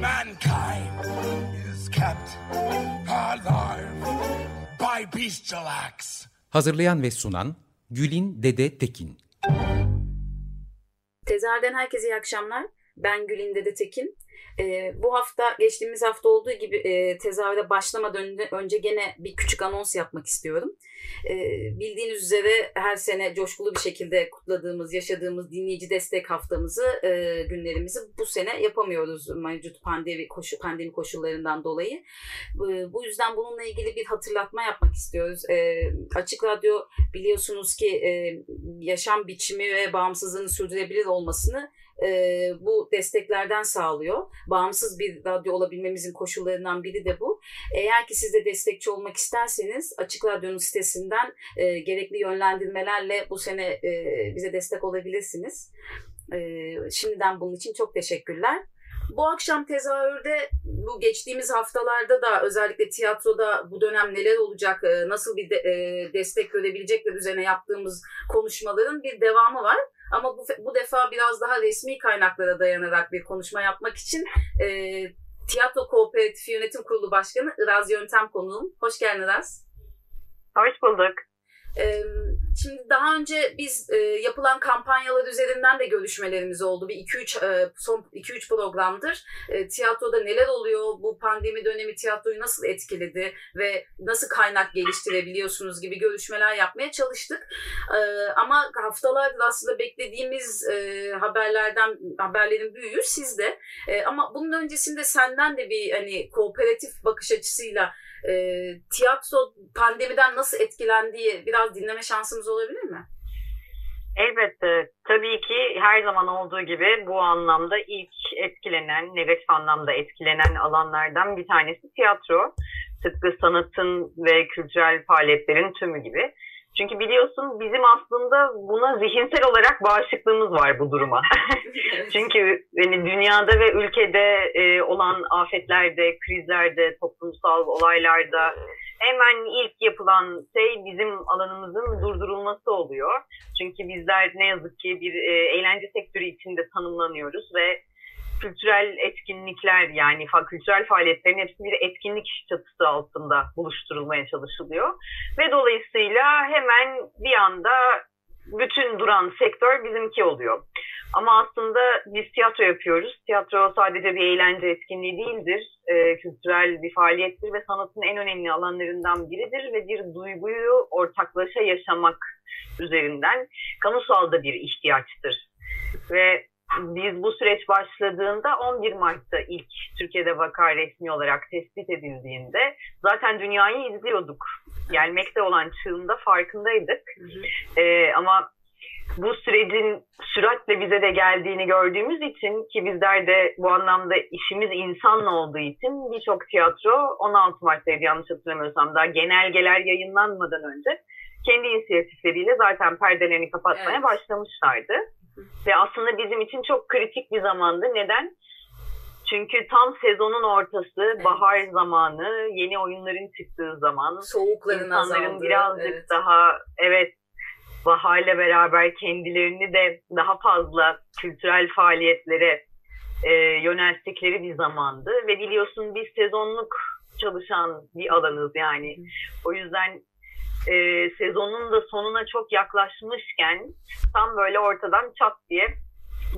Mankind is kept alive by bestial acts. Hazırlayan ve sunan Gülin Dede Tekin. Tezerden herkese iyi akşamlar. Ben Gülin Dede Tekin. E, bu hafta geçtiğimiz hafta olduğu gibi e, tezahüre başlamadan önce gene bir küçük anons yapmak istiyorum. E, bildiğiniz üzere her sene coşkulu bir şekilde kutladığımız, yaşadığımız dinleyici destek haftamızı, e, günlerimizi bu sene yapamıyoruz mevcut pandemi, koşu, pandemi koşullarından dolayı. E, bu yüzden bununla ilgili bir hatırlatma yapmak istiyoruz. E, Açık Radyo biliyorsunuz ki e, yaşam biçimi ve bağımsızlığını sürdürebilir olmasını e, bu desteklerden sağlıyor. Bağımsız bir radyo olabilmemizin koşullarından biri de bu. Eğer ki siz de destekçi olmak isterseniz Açık Radyo'nun sitesinden e, gerekli yönlendirmelerle bu sene e, bize destek olabilirsiniz. E, şimdiden bunun için çok teşekkürler. Bu akşam tezahürde bu geçtiğimiz haftalarda da özellikle tiyatroda bu dönem neler olacak, nasıl bir de, e, destek görebilecekler üzerine yaptığımız konuşmaların bir devamı var. Ama bu, bu defa biraz daha resmi kaynaklara dayanarak bir konuşma yapmak için e, Tiyatro Kooperatifi Yönetim Kurulu Başkanı Iraz Yöntem konuğum. Hoş geldin Iraz. Hoş bulduk. Şimdi daha önce biz yapılan kampanyalar üzerinden de görüşmelerimiz oldu. Bir 2-3 son 2-3 programdır. Tiyatroda neler oluyor? Bu pandemi dönemi tiyatroyu nasıl etkiledi ve nasıl kaynak geliştirebiliyorsunuz gibi görüşmeler yapmaya çalıştık. Ama haftalardır aslında beklediğimiz haberlerden haberlerin büyüğü sizde. Ama bunun öncesinde senden de bir hani kooperatif bakış açısıyla e, tiyatro pandemiden nasıl etkilendiği biraz dinleme şansımız olabilir mi? Elbette. Tabii ki her zaman olduğu gibi bu anlamda ilk etkilenen, negatif anlamda etkilenen alanlardan bir tanesi tiyatro. Tıpkı sanatın ve kültürel faaliyetlerin tümü gibi. Çünkü biliyorsun bizim aslında buna zihinsel olarak bağışıklığımız var bu duruma. Çünkü yani dünyada ve ülkede e, olan afetlerde, krizlerde, toplumsal olaylarda hemen ilk yapılan şey bizim alanımızın durdurulması oluyor. Çünkü bizler ne yazık ki bir e, eğlence sektörü içinde tanımlanıyoruz ve kültürel etkinlikler yani kültürel faaliyetlerin hepsi bir etkinlik çatısı altında buluşturulmaya çalışılıyor. Ve dolayısıyla hemen bir anda bütün duran sektör bizimki oluyor. Ama aslında biz tiyatro yapıyoruz. Tiyatro sadece bir eğlence etkinliği değildir. E, kültürel bir faaliyettir ve sanatın en önemli alanlarından biridir ve bir duyguyu ortaklaşa yaşamak üzerinden kamusal da bir ihtiyaçtır. Ve biz bu süreç başladığında 11 Mart'ta ilk Türkiye'de vaka resmi olarak tespit edildiğinde zaten dünyayı izliyorduk. Gelmekte olan çığında farkındaydık. Ee, ama bu sürecin süratle bize de geldiğini gördüğümüz için ki bizler de bu anlamda işimiz insanla olduğu için birçok tiyatro 16 Mart'taydı yanlış hatırlamıyorsam daha genelgeler yayınlanmadan önce kendi inisiyatifleriyle zaten perdelerini kapatmaya evet. başlamışlardı. Ve aslında bizim için çok kritik bir zamandı. Neden? Çünkü tam sezonun ortası, evet. bahar zamanı, yeni oyunların çıktığı zaman. Soğukların insanların azaldı. birazcık evet. daha evet baharla beraber kendilerini de daha fazla kültürel faaliyetlere e, yönelttikleri bir zamandı. Ve biliyorsun biz sezonluk çalışan bir alanız yani. O yüzden e, sezonun da sonuna çok yaklaşmışken tam böyle ortadan çat diye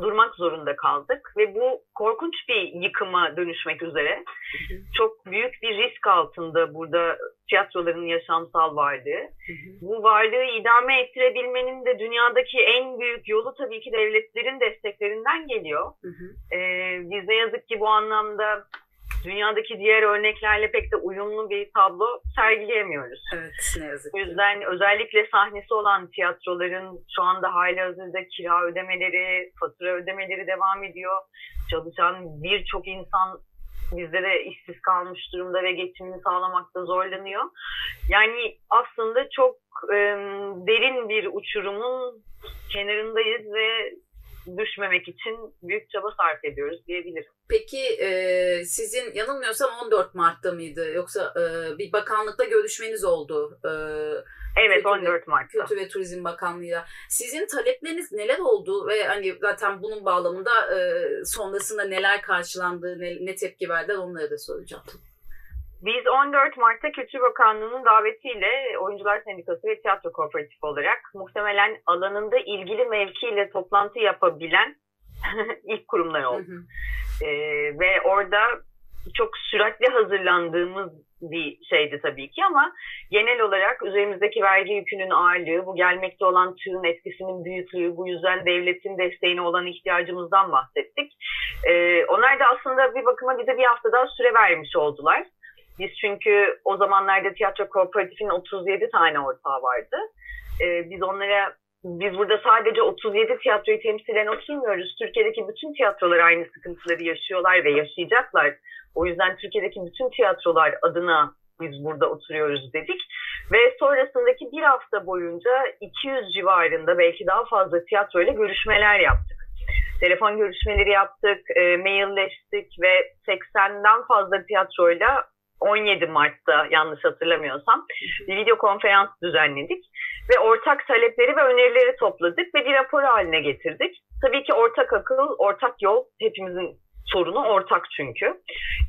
durmak zorunda kaldık ve bu korkunç bir yıkıma dönüşmek üzere. Çok büyük bir risk altında burada tiyatroların yaşamsal varlığı. Bu varlığı idame ettirebilmenin de dünyadaki en büyük yolu tabii ki devletlerin desteklerinden geliyor. Ee, biz ne yazık ki bu anlamda dünyadaki diğer örneklerle pek de uyumlu bir tablo sergileyemiyoruz. Evet ne yazık ki. O yüzden özellikle sahnesi olan tiyatroların şu anda hali hazırda kira ödemeleri, fatura ödemeleri devam ediyor. Çalışan birçok insan bizde de işsiz kalmış durumda ve geçimini sağlamakta zorlanıyor. Yani aslında çok e, derin bir uçurumun kenarındayız ve düşmemek için büyük çaba sarf ediyoruz diyebilirim. Peki e, sizin yanılmıyorsam 14 Mart'ta mıydı yoksa e, bir bakanlıkta görüşmeniz oldu? E, Evet Kültür 14 Mart'ta. Kültür ve Turizm Bakanlığı'yla. Sizin talepleriniz neler oldu ve hani zaten bunun bağlamında e, sonrasında neler karşılandı, ne, ne tepki verdiler onları da soracağım. Biz 14 Mart'ta Kültür Bakanlığı'nın davetiyle Oyuncular Sendikası ve Tiyatro Kooperatifi olarak muhtemelen alanında ilgili mevkiyle toplantı yapabilen ilk kurumlar. Hı hı. Ee, ve orada çok süratli hazırlandığımız bir şeydi tabii ki ama genel olarak üzerimizdeki vergi yükünün ağırlığı, bu gelmekte olan tığın etkisinin büyüklüğü, bu yüzden devletin desteğine olan ihtiyacımızdan bahsettik. Ee, onlar da aslında bir bakıma bize bir haftadan süre vermiş oldular. Biz çünkü o zamanlarda tiyatro kooperatifinin 37 tane ortağı vardı. Ee, biz onlara biz burada sadece 37 tiyatroyu temsilen oturmuyoruz. Türkiye'deki bütün tiyatrolar aynı sıkıntıları yaşıyorlar ve yaşayacaklar. O yüzden Türkiye'deki bütün tiyatrolar adına biz burada oturuyoruz dedik. Ve sonrasındaki bir hafta boyunca 200 civarında belki daha fazla tiyatro ile görüşmeler yaptık. Telefon görüşmeleri yaptık, e, mailleştik ve 80'den fazla tiyatroyla 17 Mart'ta yanlış hatırlamıyorsam bir video konferans düzenledik ve ortak talepleri ve önerileri topladık ve bir rapor haline getirdik. Tabii ki ortak akıl, ortak yol hepimizin sorunu ortak çünkü.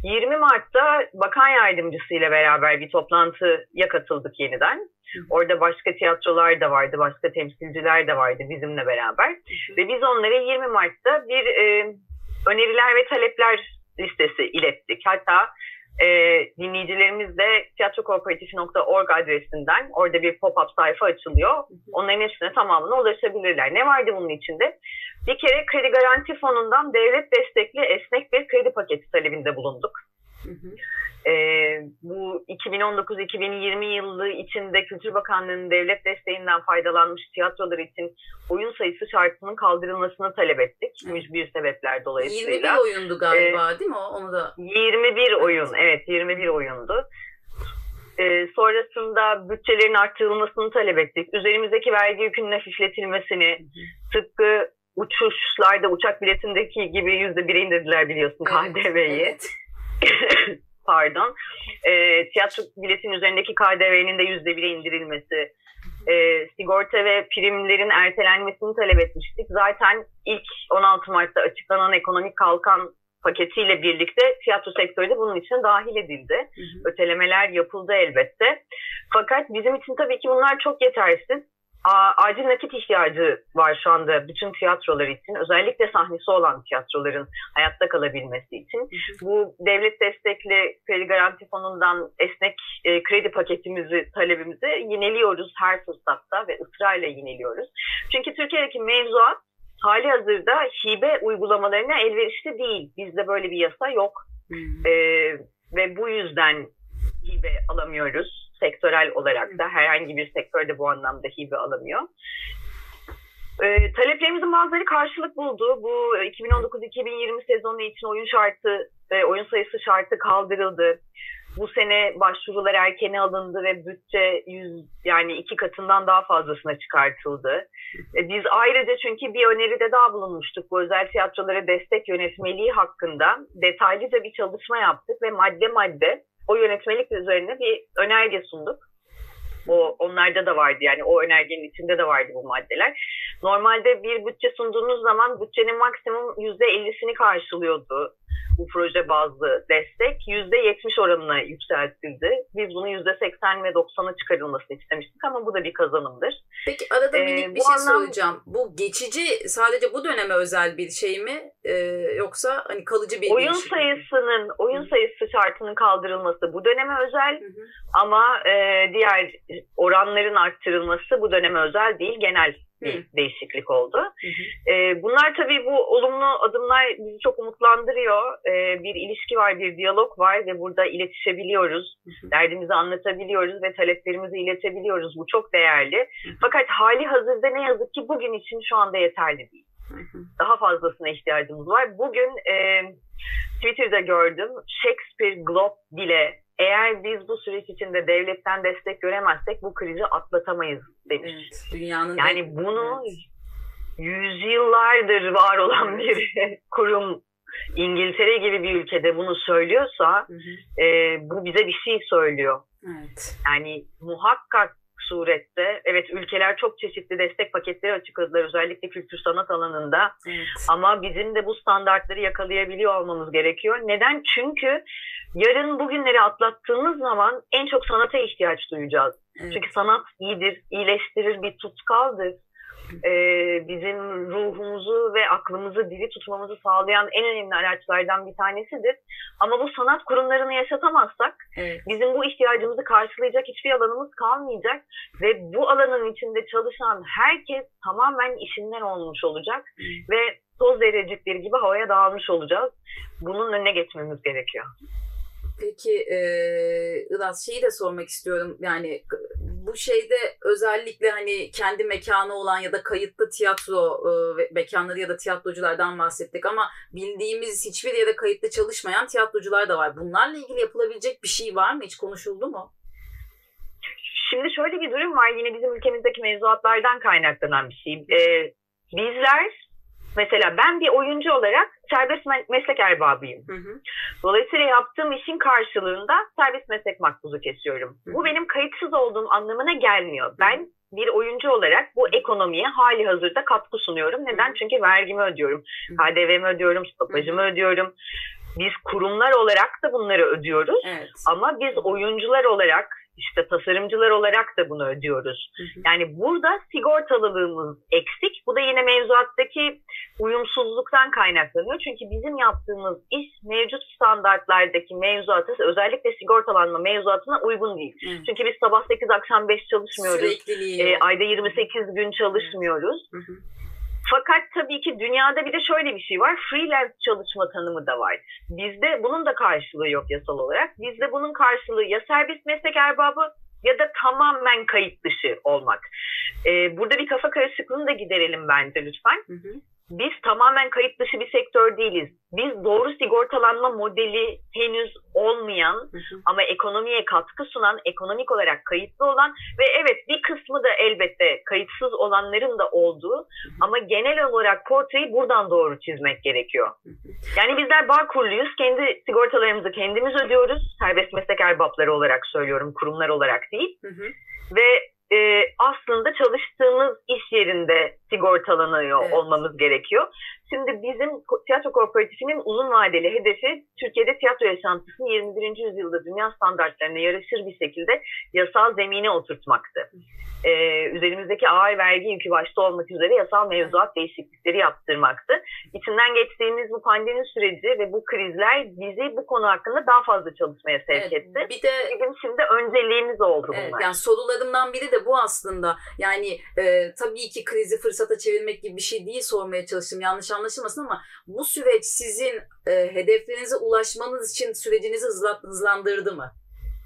20 Mart'ta bakan yardımcısı ile beraber bir toplantıya katıldık yeniden. Orada başka tiyatrolar da vardı, başka temsilciler de vardı bizimle beraber. Ve biz onlara 20 Mart'ta bir e, öneriler ve talepler listesi ilettik. Hatta e, dinleyicilerimiz de tiyatrokooperatif.org adresinden orada bir pop-up sayfa açılıyor. Onların hepsine tamamına ulaşabilirler. Ne vardı bunun içinde? Bir kere kredi garanti fonundan devlet destekli esnek bir kredi paketi talebinde bulunduk. Hı hı. Ee, bu 2019-2020 yılı içinde Kültür Bakanlığı'nın devlet desteğinden faydalanmış tiyatrolar için oyun sayısı şartının kaldırılmasını talep ettik. Mücbir sebepler dolayısıyla. 21 oyundu galiba ee, değil mi? Onu da... 21 oyun, evet 21 oyundu. Ee, sonrasında bütçelerin arttırılmasını talep ettik. Üzerimizdeki vergi yükünün hafifletilmesini, tıpkı uçuşlarda uçak biletindeki gibi yüzde bire indirdiler biliyorsun KDV'yi. Evet. Pardon. E, tiyatro biletin üzerindeki KDV'nin de yüzde bire indirilmesi. E, sigorta ve primlerin ertelenmesini talep etmiştik. Zaten ilk 16 Mart'ta açıklanan ekonomik kalkan paketiyle birlikte tiyatro sektörü de bunun için dahil edildi. Hı hı. Ötelemeler yapıldı elbette. Fakat bizim için tabii ki bunlar çok yetersiz acil nakit ihtiyacı var şu anda bütün tiyatrolar için. Özellikle sahnesi olan tiyatroların hayatta kalabilmesi için. Bu devlet destekli kredi garanti fonundan esnek e, kredi paketimizi, talebimizi yineliyoruz her fırsatta ve ısrarla yineliyoruz. Çünkü Türkiye'deki mevzuat hali hazırda hibe uygulamalarına elverişli değil. Bizde böyle bir yasa yok. Hmm. E, ve bu yüzden hibe alamıyoruz sektörel olarak da herhangi bir sektörde bu anlamda hibe alamıyor. E, taleplerimizin bazıları karşılık buldu. Bu 2019-2020 sezonu için oyun şartı, e, oyun sayısı şartı kaldırıldı. Bu sene başvurular erkene alındı ve bütçe yüz, yani iki katından daha fazlasına çıkartıldı. E, biz ayrıca çünkü bir öneride daha bulunmuştuk. Bu özel tiyatrolara destek yönetmeliği hakkında detaylıca bir çalışma yaptık ve madde madde o yönetmelik üzerine bir önerge sunduk. O onlarda da vardı yani o önergenin içinde de vardı bu maddeler. Normalde bir bütçe sunduğunuz zaman bütçenin maksimum yüzde 50'sini karşılıyordu bu proje bazlı destek yüzde 70 oranına yükseltildi. Biz bunu yüzde 80 ve 90'a çıkarılmasını istemiştik ama bu da bir kazanımdır. Peki arada ee, minik bir şey anlam... soracağım. Bu geçici sadece bu döneme özel bir şey mi ee, yoksa hani kalıcı bir oyun sayısının mi? oyun sayısı şartının kaldırılması bu döneme özel hı hı. ama e, diğer oranların arttırılması bu döneme özel değil genel bir değişiklik oldu. Hı hı. E, bunlar tabii bu olumlu adımlar bizi çok umutlandırıyor. E, bir ilişki var, bir diyalog var ve burada iletişebiliyoruz. Hı hı. Derdimizi anlatabiliyoruz ve taleplerimizi iletebiliyoruz. Bu çok değerli. Hı hı. Fakat hali hazırda ne yazık ki bugün için şu anda yeterli değil. Daha fazlasına ihtiyacımız var. Bugün e, Twitter'da gördüm. Shakespeare Globe bile eğer biz bu süreç içinde devletten destek göremezsek bu krizi atlatamayız demiş. Evet, dünyanın yani bunu evet. yüzyıllardır var olan bir kurum İngiltere gibi bir ülkede bunu söylüyorsa hı hı. E, bu bize bir şey söylüyor. Evet. Yani muhakkak surette evet ülkeler çok çeşitli destek paketleri açıkladılar özellikle kültür sanat alanında evet. ama bizim de bu standartları yakalayabiliyor olmamız gerekiyor. Neden? Çünkü yarın bugünleri atlattığımız zaman en çok sanata ihtiyaç duyacağız. Evet. Çünkü sanat iyidir, iyileştirir, bir tutkaldır e, bizim ruhumuzu ve aklımızı diri tutmamızı sağlayan en önemli araçlardan bir tanesidir. Ama bu sanat kurumlarını yaşatamazsak evet. bizim bu ihtiyacımızı karşılayacak hiçbir alanımız kalmayacak ve bu alanın içinde çalışan herkes tamamen işinden olmuş olacak ve toz zerrecikleri gibi havaya dağılmış olacağız. Bunun önüne geçmemiz gerekiyor. Peki e, Ilas şeyi de sormak istiyorum. Yani bu şeyde özellikle hani kendi mekanı olan ya da kayıtlı tiyatro e, mekanları ya da tiyatroculardan bahsettik ama bildiğimiz hiçbir yere kayıtlı çalışmayan tiyatrocular da var. Bunlarla ilgili yapılabilecek bir şey var mı? Hiç konuşuldu mu? Şimdi şöyle bir durum var. Yine bizim ülkemizdeki mevzuatlardan kaynaklanan bir şey. Ee, bizler Mesela ben bir oyuncu olarak serbest meslek erbabıyım. Hı hı. Dolayısıyla yaptığım işin karşılığında serbest meslek makbuzu kesiyorum. Hı hı. Bu benim kayıtsız olduğum anlamına gelmiyor. Ben bir oyuncu olarak bu ekonomiye hali hazırda katkı sunuyorum. Neden? Çünkü vergimi ödüyorum. KDV'mi ödüyorum, stopajımı ödüyorum. Biz kurumlar olarak da bunları ödüyoruz. Evet. Ama biz oyuncular olarak işte tasarımcılar olarak da bunu ödüyoruz. Hı hı. Yani burada sigortalılığımız eksik. Bu da yine mevzuattaki uyumsuzluktan kaynaklanıyor. Çünkü bizim yaptığımız iş mevcut standartlardaki mevzuata özellikle sigortalanma mevzuatına uygun değil. Hı. Çünkü biz sabah 8 akşam 5 çalışmıyoruz. E, ayda 28 gün çalışmıyoruz. Hı hı. Fakat tabii ki dünyada bir de şöyle bir şey var. Freelance çalışma tanımı da var. Bizde bunun da karşılığı yok yasal olarak. Bizde bunun karşılığı ya serbest meslek erbabı ya da tamamen kayıt dışı olmak. Ee, burada bir kafa karışıklığını da giderelim bence lütfen. Hı hı biz tamamen kayıt dışı bir sektör değiliz. Biz doğru sigortalanma modeli henüz olmayan hı hı. ama ekonomiye katkı sunan, ekonomik olarak kayıtlı olan ve evet bir kısmı da elbette kayıtsız olanların da olduğu hı ama genel olarak portreyi buradan doğru çizmek gerekiyor. Yani bizler bağ kuruluyuz. Kendi sigortalarımızı kendimiz ödüyoruz. Serbest meslek erbapları olarak söylüyorum, kurumlar olarak değil. Ve e, aslında çalıştığımız iş yerinde sigortalanıyor evet. olmamız gerekiyor. Şimdi bizim tiyatro kooperatifinin uzun vadeli hedefi Türkiye'de tiyatro yaşantısını 21. yüzyılda dünya standartlarına yarışır bir şekilde yasal zemine oturtmaktı. Ee, üzerimizdeki ağır vergi yükü başta olmak üzere yasal mevzuat değişiklikleri yaptırmaktı. İçinden geçtiğimiz bu pandemi süreci ve bu krizler bizi bu konu hakkında daha fazla çalışmaya sevk evet, etti. Bir de bizim şimdi önceliğimiz oldu bunlar. Evet, yani sorularımdan biri de bu aslında. Yani e, tabii ki krizi fırsata çevirmek gibi bir şey değil sormaya çalıştım. Yanlış anlaşılmasın ama bu süreç sizin e, hedeflerinize ulaşmanız için sürecinizi hızla, hızlandırdı mı?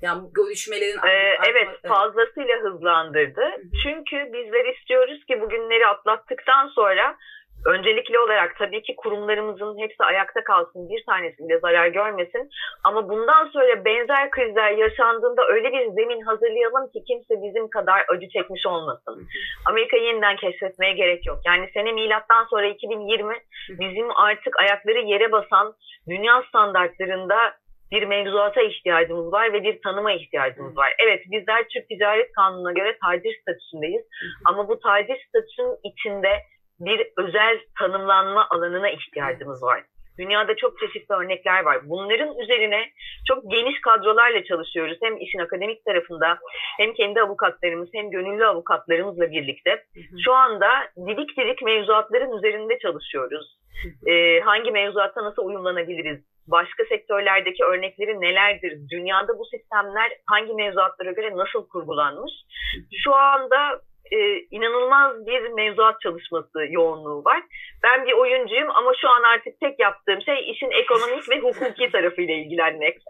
Yani görüşmelerin... Ee, evet fazlasıyla hızlandırdı. Hı hı. Çünkü bizler istiyoruz ki bugünleri atlattıktan sonra öncelikli olarak tabii ki kurumlarımızın hepsi ayakta kalsın, bir tanesi bile zarar görmesin. Ama bundan sonra benzer krizler yaşandığında öyle bir zemin hazırlayalım ki kimse bizim kadar acı çekmiş olmasın. Amerika'yı yeniden keşfetmeye gerek yok. Yani sene milattan sonra 2020 bizim artık ayakları yere basan dünya standartlarında bir mevzuata ihtiyacımız var ve bir tanıma ihtiyacımız var. Evet bizler Türk Ticaret Kanunu'na göre tacir statüsündeyiz. Ama bu tacir statüsünün içinde bir özel tanımlanma alanına ihtiyacımız var. Dünyada çok çeşitli örnekler var. Bunların üzerine çok geniş kadrolarla çalışıyoruz. Hem işin akademik tarafında hem kendi avukatlarımız hem gönüllü avukatlarımızla birlikte. Şu anda didik didik mevzuatların üzerinde çalışıyoruz. Ee, hangi mevzuatta nasıl uyumlanabiliriz? Başka sektörlerdeki örnekleri nelerdir? Dünyada bu sistemler hangi mevzuatlara göre nasıl kurgulanmış? Şu anda e, inanılmaz bir mevzuat çalışması yoğunluğu var. Ben bir oyuncuyum ama şu an artık tek yaptığım şey işin ekonomik ve hukuki tarafıyla ilgilenmek.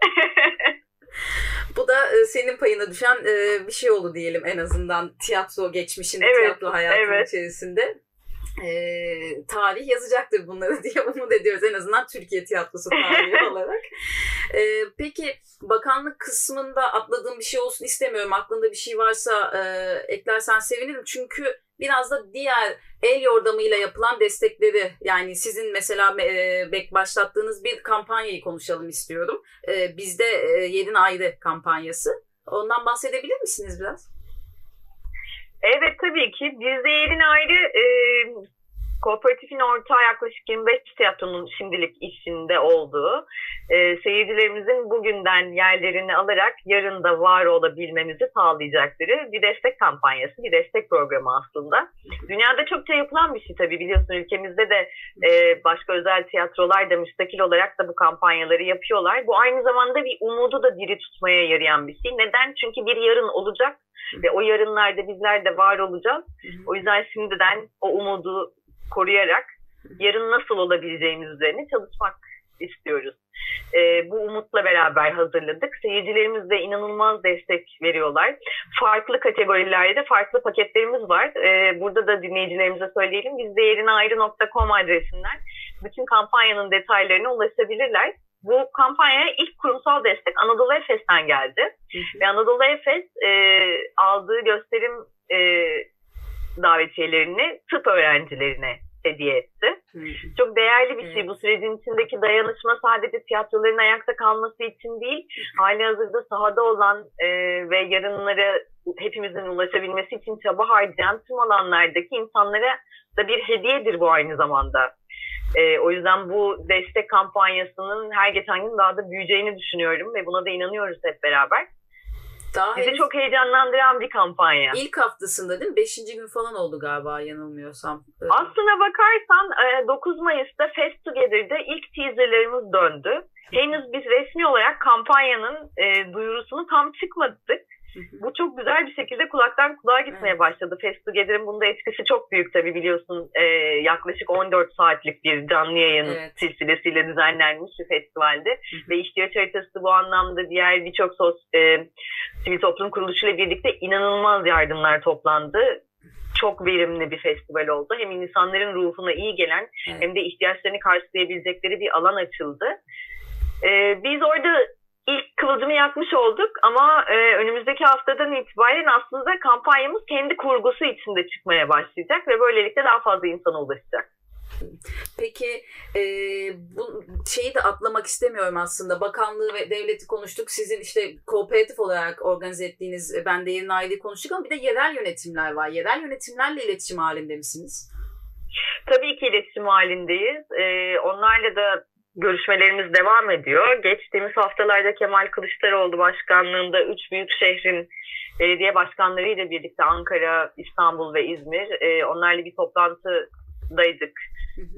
Bu da e, senin payına düşen e, bir şey oldu diyelim en azından tiyatro geçmişinde, evet, tiyatro hayatının evet. içerisinde. e, tarih yazacaktır bunları diye umut ediyoruz en azından Türkiye tiyatrosu tarihi olarak. E, peki bakanlık kısmında atladığım bir şey olsun istemiyorum. Aklında bir şey varsa e, eklersen sevinirim. Çünkü biraz da diğer el yordamıyla yapılan destekleri yani sizin mesela e, başlattığınız bir kampanyayı konuşalım istiyorum. E, bizde e, Yerin Ayrı kampanyası. Ondan bahsedebilir misiniz biraz? Evet tabii ki. Bizde yerin ayrı e, kooperatifin ortağı yaklaşık 25 tiyatronun şimdilik içinde olduğu e, seyircilerimizin bugünden yerlerini alarak yarın da var olabilmemizi sağlayacakları bir destek kampanyası, bir destek programı aslında. Dünyada çokça yapılan bir şey tabii biliyorsun ülkemizde de e, başka özel tiyatrolar da müstakil olarak da bu kampanyaları yapıyorlar. Bu aynı zamanda bir umudu da diri tutmaya yarayan bir şey. Neden? Çünkü bir yarın olacak ve o yarınlarda bizler de var olacağız. O yüzden şimdiden o umudu koruyarak yarın nasıl olabileceğimiz üzerine çalışmak istiyoruz. E, bu umutla beraber hazırladık. Seyircilerimiz de inanılmaz destek veriyorlar. Farklı kategorilerde farklı paketlerimiz var. E, burada da dinleyicilerimize söyleyelim. Biz değerinayrı.com adresinden bütün kampanyanın detaylarına ulaşabilirler. Bu kampanyaya ilk kurumsal destek Anadolu Efes'ten geldi. Hı hı. Ve Anadolu Efes e, aldığı gösterim e, davetiyelerini tıp öğrencilerine hediye etti. Çok değerli bir şey. Bu sürecin içindeki dayanışma sadece tiyatroların ayakta kalması için değil, hali hazırda sahada olan e, ve yarınlara hepimizin ulaşabilmesi için çaba harcayan tüm alanlardaki insanlara da bir hediyedir bu aynı zamanda. E, o yüzden bu destek kampanyasının her geçen gün daha da büyüyeceğini düşünüyorum ve buna da inanıyoruz hep beraber. Daha Bizi henüz... çok heyecanlandıran bir kampanya. İlk haftasında değil mi? Beşinci gün falan oldu galiba yanılmıyorsam. Öyle. Aslına bakarsan 9 e, Mayıs'ta Fest Together'da ilk teaserlarımız döndü. Henüz biz resmi olarak kampanyanın e, duyurusunu tam çıkmadık. Bu çok güzel bir şekilde kulaktan kulağa gitmeye evet. başladı. Fest Together'ın bunda etkisi çok büyük tabii biliyorsun. E, yaklaşık 14 saatlik bir canlı yayın evet. silsilesiyle düzenlenmiş bir festivaldi. Hı-hı. Ve ihtiyaç haritası bu anlamda diğer birçok sos, e, sivil toplum kuruluşuyla birlikte inanılmaz yardımlar toplandı çok verimli bir festival oldu. Hem insanların ruhuna iyi gelen evet. hem de ihtiyaçlarını karşılayabilecekleri bir alan açıldı. Ee, biz orada ilk kıvılcımı yakmış olduk ama e, önümüzdeki haftadan itibaren aslında kampanyamız kendi kurgusu içinde çıkmaya başlayacak ve böylelikle daha fazla insana ulaşacak. Peki e, bu şeyi de atlamak istemiyorum aslında. Bakanlığı ve devleti konuştuk. Sizin işte kooperatif olarak organize ettiğiniz e, ben de yerin aileyi konuştuk ama bir de yerel yönetimler var. Yerel yönetimlerle iletişim halinde misiniz? Tabii ki iletişim halindeyiz. Ee, onlarla da görüşmelerimiz devam ediyor. Geçtiğimiz haftalarda Kemal Kılıçdaroğlu başkanlığında üç büyük şehrin belediye başkanları ile birlikte Ankara, İstanbul ve İzmir e, onlarla bir toplantıdaydık.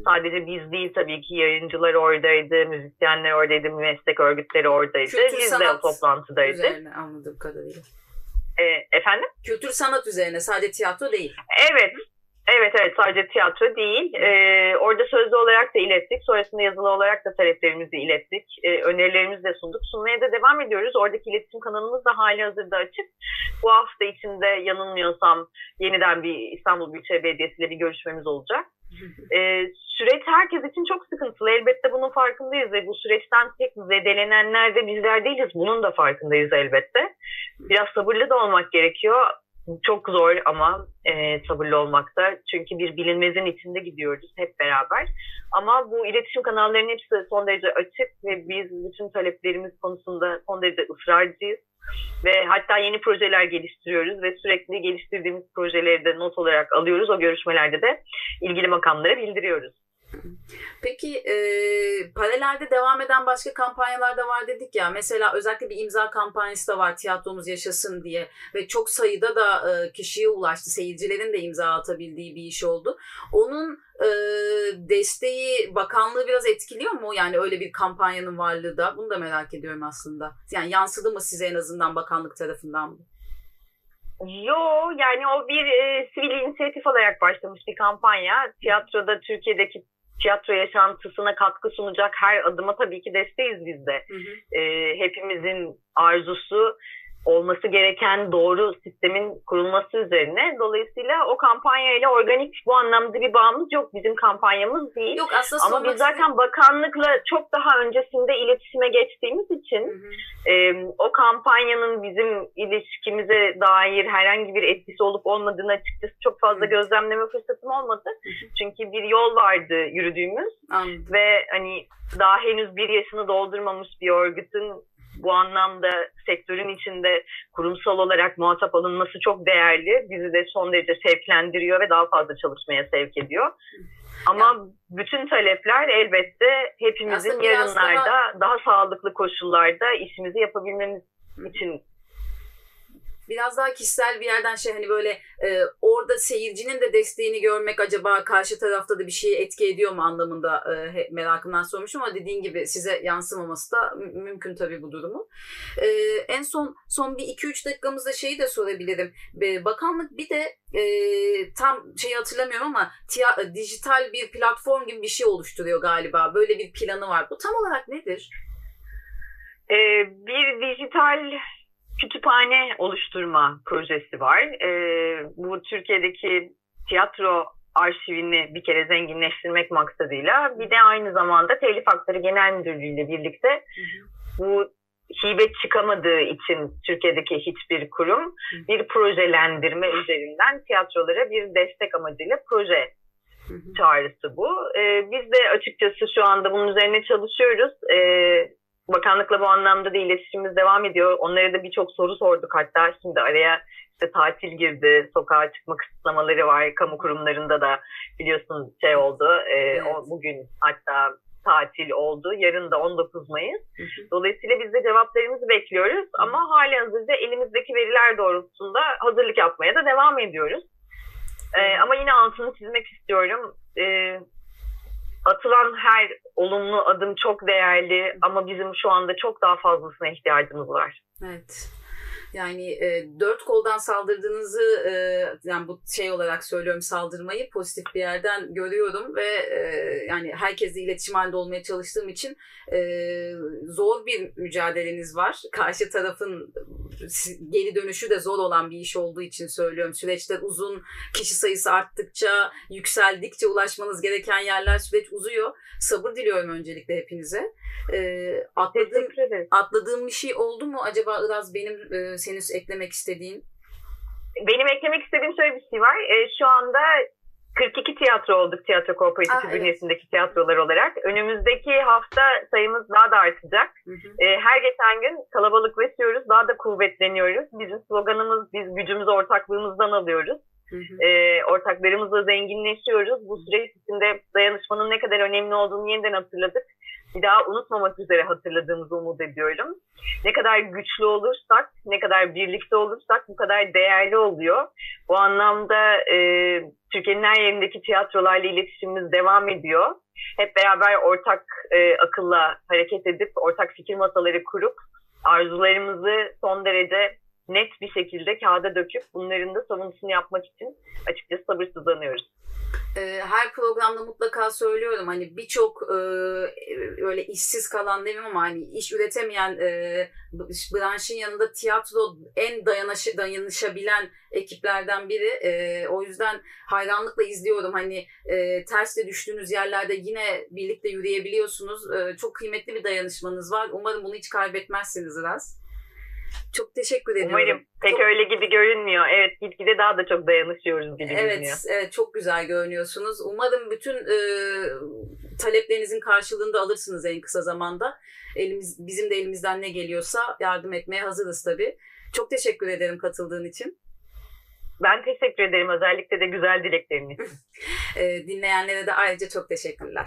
Sadece biz değil tabii ki yayıncılar oradaydı, müzisyenler oradaydı, meslek örgütleri oradaydı. Kültür biz de o toplantıdaydık. Üzerine anladığım kadarıyla. E, efendim? Kültür sanat üzerine sadece tiyatro değil. Evet Evet evet sadece tiyatro değil. Ee, orada sözlü olarak da ilettik. Sonrasında yazılı olarak da taleplerimizi ilettik. Ee, önerilerimizi de sunduk. Sunmaya da devam ediyoruz. Oradaki iletişim kanalımız da hali hazırda açık. Bu hafta içinde yanılmıyorsam yeniden bir İstanbul Büyükşehir Belediyesi ile bir görüşmemiz olacak. Ee, süreç herkes için çok sıkıntılı. Elbette bunun farkındayız ve bu süreçten tek zedelenenler de bizler değiliz. Bunun da farkındayız elbette. Biraz sabırlı da olmak gerekiyor çok zor ama e, sabırlı olmakta. Çünkü bir bilinmezin içinde gidiyoruz hep beraber. Ama bu iletişim kanallarının hepsi son derece açık ve biz bütün taleplerimiz konusunda son derece ısrarcıyız. Ve hatta yeni projeler geliştiriyoruz ve sürekli geliştirdiğimiz projeleri de not olarak alıyoruz. O görüşmelerde de ilgili makamlara bildiriyoruz. Peki e, paralelde devam eden başka kampanyalar da var dedik ya. Mesela özellikle bir imza kampanyası da var tiyatromuz yaşasın diye. Ve çok sayıda da e, kişiye ulaştı. Seyircilerin de imza atabildiği bir iş oldu. Onun e, desteği bakanlığı biraz etkiliyor mu? Yani öyle bir kampanyanın varlığı da. Bunu da merak ediyorum aslında. Yani yansıdı mı size en azından bakanlık tarafından mı? Yo yani o bir e, sivil inisiyatif olarak başlamış bir kampanya. Tiyatroda Türkiye'deki tiyatro yaşantısına katkı sunacak her adıma tabii ki desteğiz biz de. Hı hı. E, hepimizin arzusu olması gereken doğru sistemin kurulması üzerine. Dolayısıyla o kampanya ile organik bu anlamda bir bağımız yok. Bizim kampanyamız değil. Yok, aslında Ama biz zaten bakanlıkla çok daha öncesinde iletişime geçtiğimiz için hı hı. E, o kampanyanın bizim ilişkimize dair herhangi bir etkisi olup olmadığını açıkçası çok fazla hı. gözlemleme fırsatım olmadı. Hı hı. Çünkü bir yol vardı yürüdüğümüz Anladım. ve hani daha henüz bir yaşını doldurmamış bir örgütün bu anlamda sektörün içinde kurumsal olarak muhatap alınması çok değerli. Bizi de son derece sevklendiriyor ve daha fazla çalışmaya sevk ediyor. Ama yani, bütün talepler elbette hepimizin yarınlarda daha... daha sağlıklı koşullarda işimizi yapabilmemiz için biraz daha kişisel bir yerden şey hani böyle e, orada seyircinin de desteğini görmek acaba karşı tarafta da bir şeye etki ediyor mu anlamında e, merakımdan sormuşum ama dediğin gibi size yansımaması da mümkün tabii bu durumu. E, en son son bir 2-3 dakikamızda şeyi de sorabilirim. E, bakanlık bir de e, tam şeyi hatırlamıyorum ama tiya, dijital bir platform gibi bir şey oluşturuyor galiba. Böyle bir planı var. Bu tam olarak nedir? Ee, bir dijital kütüphane oluşturma projesi var. E, bu Türkiye'deki tiyatro arşivini bir kere zenginleştirmek maksadıyla bir de aynı zamanda Telif Hakları Genel Müdürlüğü ile birlikte bu hibe çıkamadığı için Türkiye'deki hiçbir kurum bir projelendirme üzerinden tiyatrolara bir destek amacıyla proje çağrısı bu. Ee, biz de açıkçası şu anda bunun üzerine çalışıyoruz. Ee, bakanlıkla bu anlamda da iletişimimiz devam ediyor. Onlara da birçok soru sorduk hatta şimdi araya işte tatil girdi, sokağa çıkma kısıtlamaları var, kamu kurumlarında da biliyorsunuz şey oldu. E, evet. o, bugün hatta tatil oldu. Yarın da 19 Mayıs. Dolayısıyla biz de cevaplarımızı bekliyoruz. Ama hali hazırda elimizdeki veriler doğrultusunda hazırlık yapmaya da devam ediyoruz. Ee, ama yine altını çizmek istiyorum. Ee, atılan her olumlu adım çok değerli ama bizim şu anda çok daha fazlasına ihtiyacımız var. Evet. Yani e, dört koldan saldırdığınızı e, yani bu şey olarak söylüyorum saldırmayı pozitif bir yerden görüyorum ve e, yani herkesle iletişim halinde olmaya çalıştığım için e, zor bir mücadeleniz var. Karşı tarafın geri dönüşü de zor olan bir iş olduğu için söylüyorum. Süreçler uzun, kişi sayısı arttıkça, yükseldikçe ulaşmanız gereken yerler süreç uzuyor. Sabır diliyorum öncelikle hepinize. E, atladığım, atladığım bir şey oldu mu acaba Iraz benim e, senin eklemek istediğin? Benim eklemek istediğim şöyle bir şey var. E, şu anda 42 tiyatro olduk tiyatro kooperatifi ah, evet. bünyesindeki tiyatrolar olarak. Önümüzdeki hafta sayımız daha da artacak. Hı hı. E, her geçen gün kalabalıklaşıyoruz, daha da kuvvetleniyoruz. Bizim sloganımız, biz gücümüzü ortaklığımızdan alıyoruz. Hı hı. E, ortaklarımızla zenginleşiyoruz. Bu süreç içinde dayanışmanın ne kadar önemli olduğunu yeniden hatırladık bir daha unutmamak üzere hatırladığımızı umut ediyorum. Ne kadar güçlü olursak, ne kadar birlikte olursak bu kadar değerli oluyor. Bu anlamda e, Türkiye'nin her yerindeki tiyatrolarla iletişimimiz devam ediyor. Hep beraber ortak e, akılla hareket edip, ortak fikir masaları kurup arzularımızı son derece net bir şekilde kağıda döküp bunların da savunusunu yapmak için açıkçası sabırsızlanıyoruz e, her programda mutlaka söylüyorum hani birçok e, öyle işsiz kalan demeyeyim ama hani iş üretemeyen e, branşın yanında tiyatro en dayanış, dayanışabilen ekiplerden biri. E, o yüzden hayranlıkla izliyorum hani e, tersle düştüğünüz yerlerde yine birlikte yürüyebiliyorsunuz. E, çok kıymetli bir dayanışmanız var. Umarım bunu hiç kaybetmezsiniz biraz. Çok teşekkür ediyorum. Umarım pek çok... öyle gibi görünmüyor. Evet gitgide daha da çok dayanışıyoruz gibi evet, görünüyor. Evet çok güzel görünüyorsunuz. Umarım bütün e, taleplerinizin karşılığını da alırsınız en kısa zamanda. Elimiz, bizim de elimizden ne geliyorsa yardım etmeye hazırız tabii. Çok teşekkür ederim katıldığın için. Ben teşekkür ederim özellikle de güzel dileklerini. e, dinleyenlere de ayrıca çok teşekkürler.